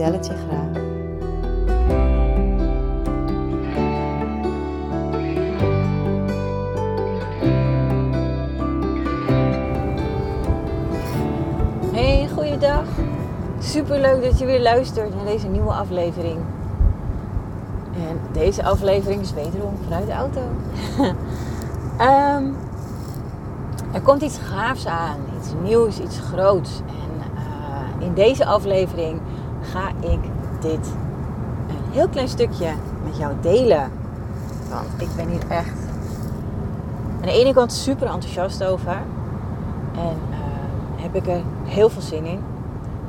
vertel graag. Hey, goeiedag. Super leuk dat je weer luistert naar deze nieuwe aflevering. En deze aflevering is wederom vanuit de auto. Ehm, er komt iets gaafs aan, iets nieuws, iets groots. En eh, in deze aflevering ga ik dit een heel klein stukje met jou delen. Want ik ben hier echt aan de ene kant super enthousiast over. En eh, heb ik er heel veel zin in.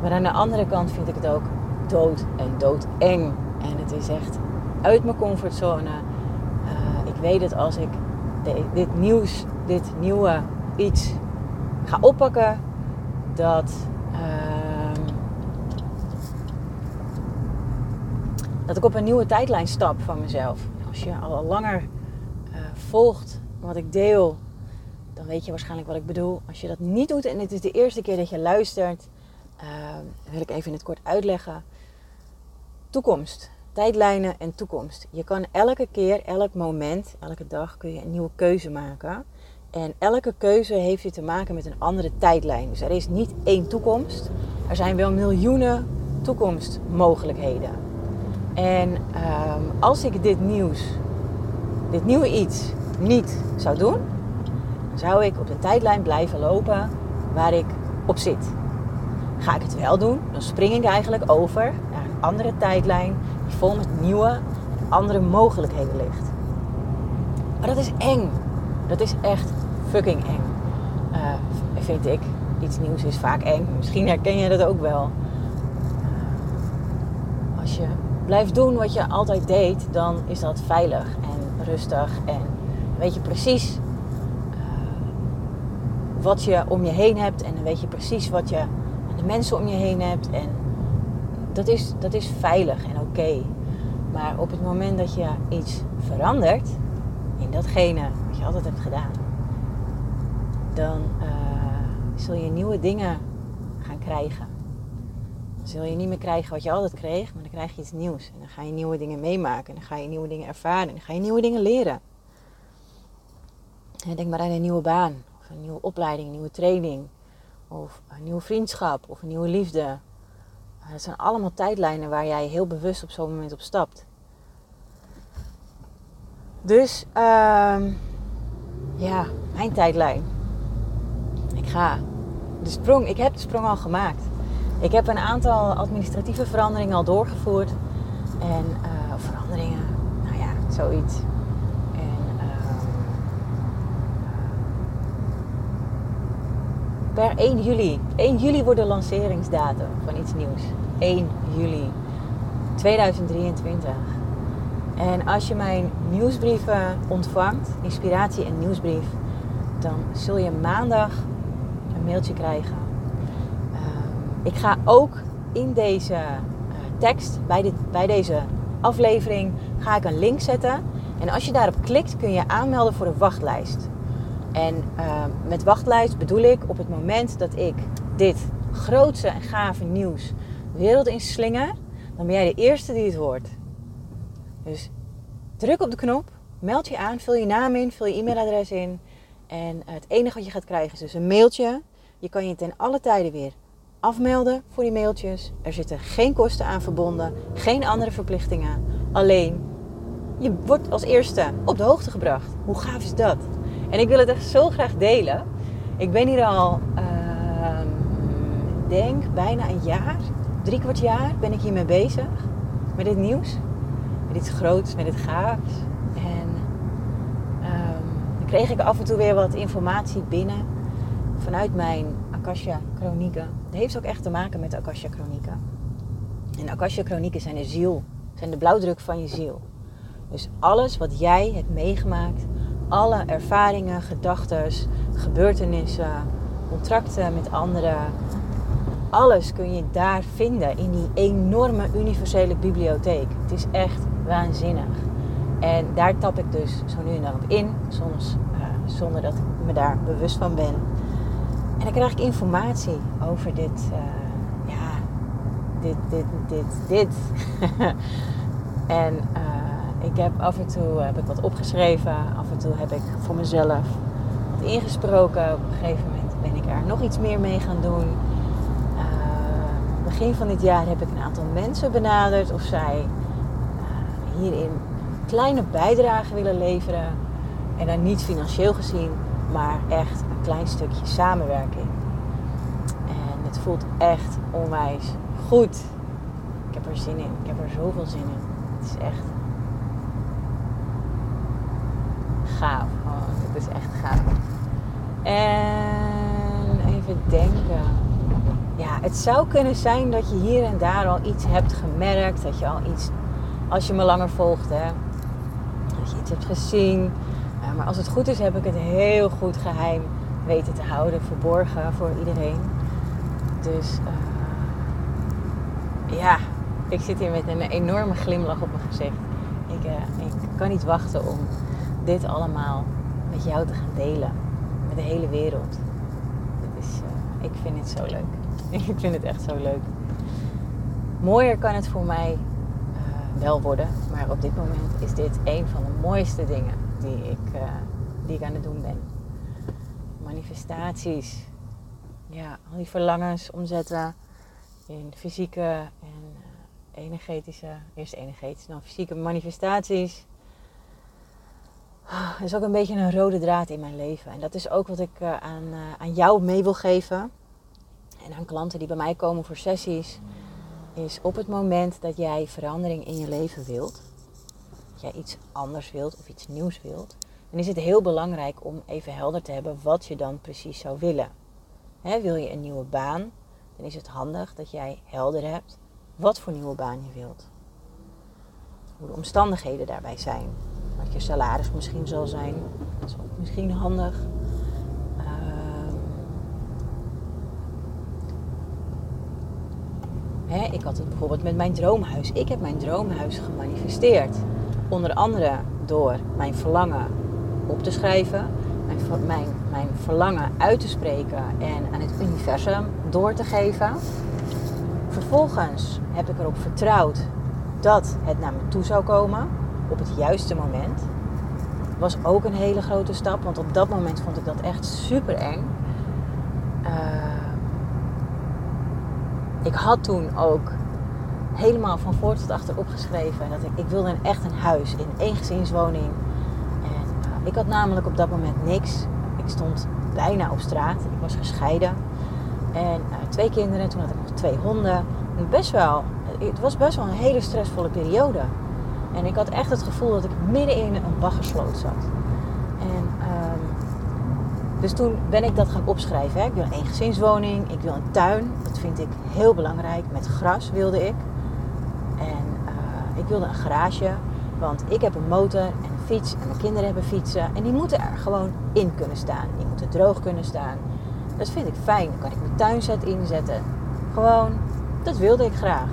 Maar aan de andere kant vind ik het ook dood en doodeng. En het is echt uit mijn comfortzone. Uh, ik weet dat als ik dit nieuws, dit nieuwe iets ga oppakken, dat, uh, dat ik op een nieuwe tijdlijn stap van mezelf. Als je al langer uh, volgt wat ik deel, dan weet je waarschijnlijk wat ik bedoel. Als je dat niet doet en het is de eerste keer dat je luistert, uh, wil ik even in het kort uitleggen. Toekomst, tijdlijnen en toekomst. Je kan elke keer, elk moment, elke dag kun je een nieuwe keuze maken. En elke keuze heeft te maken met een andere tijdlijn. Dus er is niet één toekomst. Er zijn wel miljoenen toekomstmogelijkheden. En um, als ik dit nieuws, dit nieuwe iets, niet zou doen, zou ik op de tijdlijn blijven lopen waar ik op zit. Ga ik het wel doen, dan spring ik eigenlijk over naar een andere tijdlijn die vol met nieuwe andere mogelijkheden ligt. Maar dat is eng. Dat is echt fucking eng. Uh, vind ik. Iets nieuws is vaak eng. Misschien herken je dat ook wel. Uh, als je blijft doen wat je altijd deed, dan is dat veilig en rustig. En weet je precies uh, wat je om je heen hebt. En dan weet je precies wat je aan de mensen om je heen hebt. En dat is, dat is veilig en oké. Maar op het moment dat je iets verandert in datgene wat je altijd hebt gedaan, dan uh, zul je nieuwe dingen gaan krijgen. Zul je niet meer krijgen wat je altijd kreeg, maar dan krijg je iets nieuws. En dan ga je nieuwe dingen meemaken, en dan ga je nieuwe dingen ervaren, en dan ga je nieuwe dingen leren. En denk maar aan een nieuwe baan, of een nieuwe opleiding, een nieuwe training, of een nieuwe vriendschap, of een nieuwe liefde. Dat zijn allemaal tijdlijnen waar jij heel bewust op zo'n moment op stapt. Dus, uh, ja, mijn tijdlijn. Ik ga de sprong, ik heb de sprong al gemaakt. Ik heb een aantal administratieve veranderingen al doorgevoerd. En uh, veranderingen, nou ja, zoiets. En uh, per 1 juli, 1 juli wordt de lanceringsdatum van iets nieuws. 1 juli 2023. En als je mijn nieuwsbrieven ontvangt, inspiratie en nieuwsbrief, dan zul je maandag een mailtje krijgen. Ik ga ook in deze uh, tekst, bij, dit, bij deze aflevering, ga ik een link zetten. En als je daarop klikt, kun je aanmelden voor de wachtlijst. En uh, met wachtlijst bedoel ik op het moment dat ik dit grootse en gave nieuws wereld inslinger, dan ben jij de eerste die het hoort. Dus druk op de knop, meld je aan, vul je naam in, vul je e-mailadres in. En het enige wat je gaat krijgen is dus een mailtje. Je kan je ten alle tijden weer afmelden voor die mailtjes. Er zitten geen kosten aan verbonden, geen andere verplichtingen. Alleen, je wordt als eerste op de hoogte gebracht. Hoe gaaf is dat? En ik wil het echt zo graag delen. Ik ben hier al, uh, denk bijna een jaar, drie kwart jaar ben ik hiermee bezig. Met dit nieuws. Met iets groots, met dit gaafs. En um, dan kreeg ik af en toe weer wat informatie binnen. Vanuit mijn Akasha Chronieken. Het heeft ook echt te maken met de Akasha Chronieken. En Akasha chronieken zijn de ziel, zijn de blauwdruk van je ziel. Dus alles wat jij hebt meegemaakt, alle ervaringen, gedachten, gebeurtenissen, contracten met anderen, alles kun je daar vinden in die enorme universele bibliotheek. Het is echt waanzinnig. En daar tap ik dus zo nu en dan op in, soms uh, zonder dat ik me daar bewust van ben. En dan krijg ik informatie over dit, uh, ja, dit, dit, dit, dit. en uh, ik heb af en toe heb ik wat opgeschreven, af en toe heb ik voor mezelf wat ingesproken. Op een gegeven moment ben ik er nog iets meer mee gaan doen. begin van dit jaar heb ik een aantal mensen benaderd of zij hierin kleine bijdrage willen leveren. En dan niet financieel gezien, maar echt klein stukje samenwerking. En het voelt echt onwijs goed. Ik heb er zin in. Ik heb er zoveel zin in. Het is echt gaaf. Oh, het is echt gaaf. En even denken. Ja, het zou kunnen zijn dat je hier en daar al iets hebt gemerkt. Dat je al iets, als je me langer volgt, hè, dat je iets hebt gezien. maar als het goed is, heb ik het heel goed geheim weten te houden, verborgen voor iedereen. Dus uh, ja, ik zit hier met een enorme glimlach op mijn gezicht. Ik, uh, ik kan niet wachten om dit allemaal met jou te gaan delen. Met de hele wereld. Uh, ik vind het zo leuk. ik vind het echt zo leuk. Mooier kan het voor mij wel worden. Maar op dit moment is dit een van de mooiste dingen die ik, die ik aan het doen ben. Manifestaties. Ja, al die verlangens omzetten in fysieke en uh, energetische, eerst energetische, dan fysieke manifestaties. Dat is ook een beetje een rode draad in mijn leven. En dat is ook wat ik uh, aan, aan jou mee wil geven. En aan klanten die bij mij komen voor sessies is op het moment dat jij verandering in je leven wilt, dat jij iets anders wilt of iets nieuws wilt, dan is het heel belangrijk om even helder te hebben wat je dan precies zou willen. wil je een nieuwe baan, dan is het handig dat jij helder hebt wat voor nieuwe baan je wilt. Hoe de omstandigheden daarbij zijn. Wat je salaris misschien zal zijn. Dat is ook misschien handig. ik had het bijvoorbeeld met mijn droomhuis. Ik heb mijn droomhuis gemanifesteerd. Onder andere door mijn verlangen op te schrijven, mijn, mijn, verlangen uit te spreken en aan het universum door te geven. Vervolgens heb ik erop vertrouwd dat het naar me toe zou komen op het juiste moment. Was ook een hele grote stap, want op dat moment vond ik dat echt super eng. Uh, ik had toen ook helemaal van voor tot achter opgeschreven dat ik, ik wilde echt een huis in één gezinswoning. Ik had namelijk op dat moment niks. Ik stond bijna op straat. Ik was gescheiden. En uh, twee kinderen, toen had ik nog twee honden. En best wel, het was best wel een hele stressvolle periode. En ik had echt het gevoel dat ik midden in een baggersloot zat. En dus toen ben ik dat gaan opschrijven. Hè. Ik wil een gezinswoning, ik wil een tuin. Dat vind ik heel belangrijk. Met gras wilde ik. En uh, ik wilde een garage. Want ik heb een motor en En mijn kinderen hebben fietsen. En die moeten er gewoon in kunnen staan. Die moeten droog kunnen staan. Dat vind ik fijn. Dan kan ik mijn tuinzet inzetten. Gewoon, dat wilde ik graag.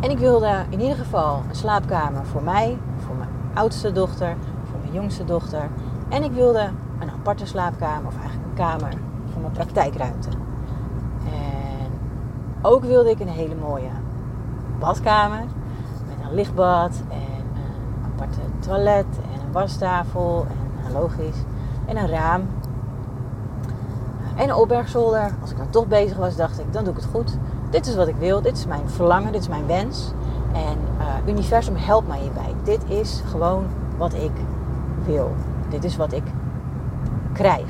En ik wilde in ieder geval een slaapkamer voor mij, voor mijn oudste dochter, voor mijn jongste dochter. En ik wilde een aparte slaapkamer, of eigenlijk een kamer voor mijn praktijkruimte. En ook wilde ik een hele mooie badkamer met een lichtbad en aparte toilet en een wastafel en nou, logisch en een raam en een opbergzolder. Als ik dan toch bezig was, dacht ik, dan doe ik het goed. Dit is wat ik wil, dit is mijn verlangen, dit is mijn wens. En uh, universum helpt mij hierbij. Dit is gewoon wat ik wil. Dit is wat ik krijg.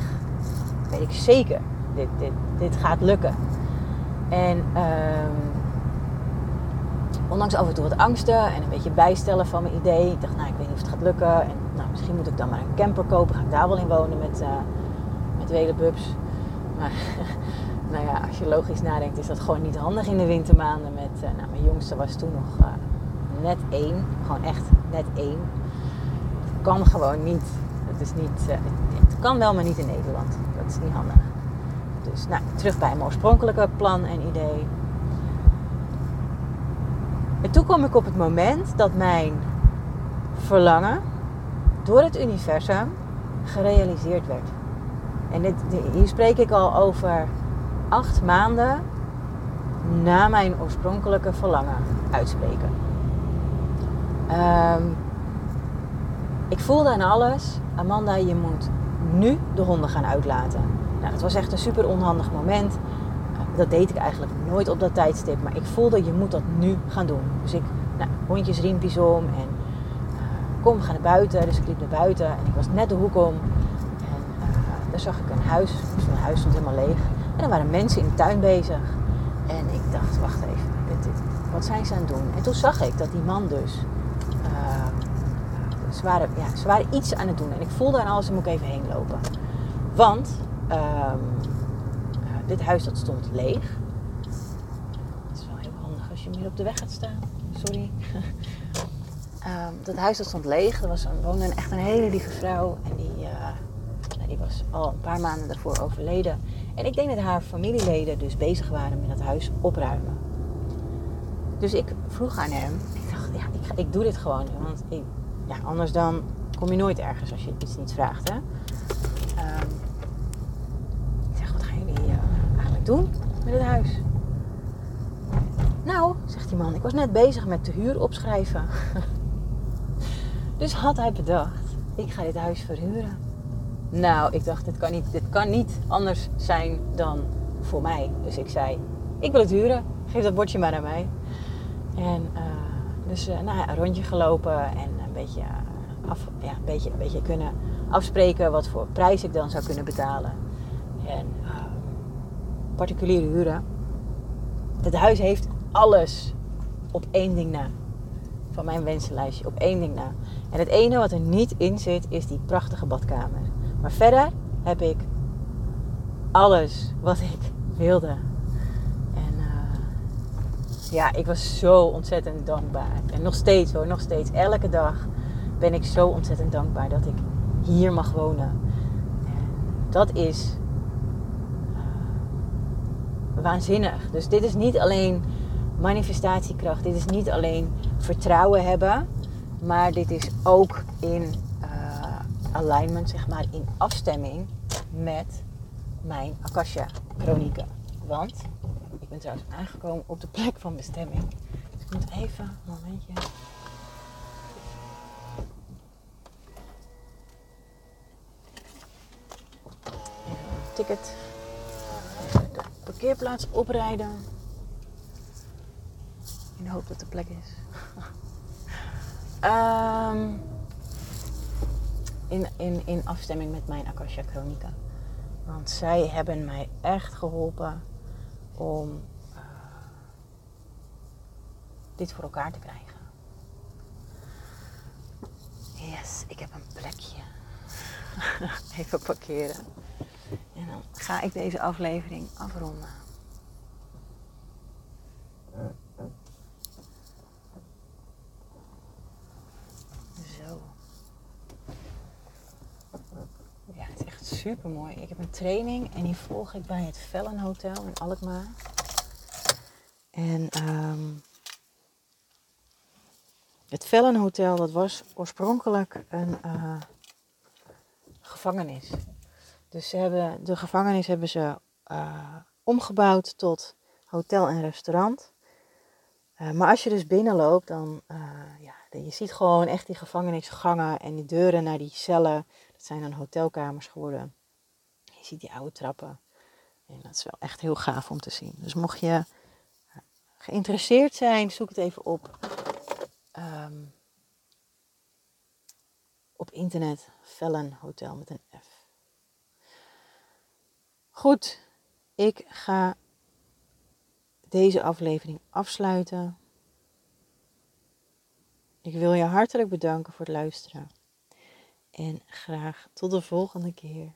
weet ik zeker. Dit, dit, dit gaat lukken. En um, ondanks af en toe wat angsten en een beetje bijstellen van mijn idee. Ik dacht, nou, ik weet niet of het gaat lukken. En nou, misschien moet ik dan maar een camper kopen. Ga ik daar wel in wonen met, uh, met. Maar nou ja, als je logisch nadenkt, is dat gewoon niet handig in de wintermaanden. Met, uh, nou, mijn jongste was toen nog uh, net één, gewoon echt net één. Het kan gewoon niet. Het, is niet, het kan wel, maar niet in Nederland. Dat is niet handig. Dus nou, terug bij mijn oorspronkelijke plan en idee. En toen kwam ik op het moment dat mijn verlangen door het universum gerealiseerd werd. En dit, hier spreek ik al over acht maanden na mijn oorspronkelijke verlangen uitspreken. Um, ik voelde aan alles, Amanda, je moet nu de honden gaan uitlaten. Nou, dat was echt een super onhandig moment. Dat deed ik eigenlijk nooit op dat tijdstip. Maar ik voelde, je moet dat nu gaan doen. Dus ik, nou, hondjes riempjes om en uh, kom, we gaan naar buiten. Dus ik liep naar buiten en ik was net de hoek om. En uh, daar zag ik een huis. Dus het huis stond helemaal leeg. En er waren mensen in de tuin bezig. En ik dacht, wacht even, dit, wat zijn ze aan het doen? En toen zag ik dat die man dus... Uh, ze, waren, ja, ze waren iets aan het doen. En ik voelde aan alles, daar moet ik even heen lopen. Want um, dit huis dat stond leeg. Het is wel heel handig als je meer op de weg gaat staan. Sorry. um, dat huis dat stond leeg. Er was een, woonde echt een hele lieve vrouw. En die, uh, die was al een paar maanden daarvoor overleden. En ik denk dat haar familieleden dus bezig waren met het huis opruimen. Dus ik vroeg aan hem. Ik dacht, ja, ik, ik doe dit gewoon. Want ik, ja, anders dan kom je nooit ergens als je iets niet vraagt. Hè? Um, ik zeg, wat gaan jullie uh, doen met het huis? Nou, zegt die man, ik was net bezig met de huur opschrijven. dus had hij bedacht, ik ga dit huis verhuren. Nou, ik dacht, dit kan, niet, dit kan niet anders zijn dan voor mij. Dus ik zei, ik wil het huren. Geef dat bordje maar aan mij. En uh, dus uh, nou, een rondje gelopen en een beetje, af, ja, een, beetje, een beetje kunnen afspreken wat voor prijs ik dan zou kunnen betalen. En particuliere huren. Het huis heeft alles op één ding na. Van mijn wensenlijstje, op één ding na. En het ene wat er niet in zit, is die prachtige badkamer. Maar verder heb ik alles wat ik wilde. En uh, ja, ik was zo ontzettend dankbaar. En nog steeds hoor, nog steeds. Elke dag ben ik zo ontzettend dankbaar dat ik hier mag wonen. En dat is waanzinnig. Dus dit is niet alleen manifestatiekracht. Dit is niet alleen vertrouwen hebben. Maar dit is ook in alignment, zeg maar, in afstemming met mijn Akasha chronieken. Want ik ben trouwens aangekomen op de plek van bestemming. Dus ik moet even een momentje. Ticket. Parkeerplaats oprijden. In de hoop dat de plek is. um, in, in, in afstemming met mijn Akasha Chronica. Want zij hebben mij echt geholpen om uh, dit voor elkaar te krijgen. Yes, ik heb een plekje. Even parkeren. Ga ik deze aflevering afronden. super mooi. Ik heb een training en die volg ik bij het Vellen Hotel in Alkmaar. En um, het Vellen Hotel, dat was oorspronkelijk een uh, gevangenis. Dus ze hebben, de gevangenis hebben ze uh, omgebouwd tot hotel en restaurant. Uh, maar als je dus binnenloopt, dan ja, je ziet gewoon echt die gevangenisgangen en die deuren naar die cellen. Dat zijn dan hotelkamers geworden. Je ziet die oude trappen. En dat is wel echt heel gaaf om te zien. Dus mocht je eh, geïnteresseerd zijn, zoek het even op. Um, op internet. Vellen Hotel met een F. Goed, ik ga deze aflevering afsluiten. Ik wil je hartelijk bedanken voor het luisteren. En graag tot de volgende keer.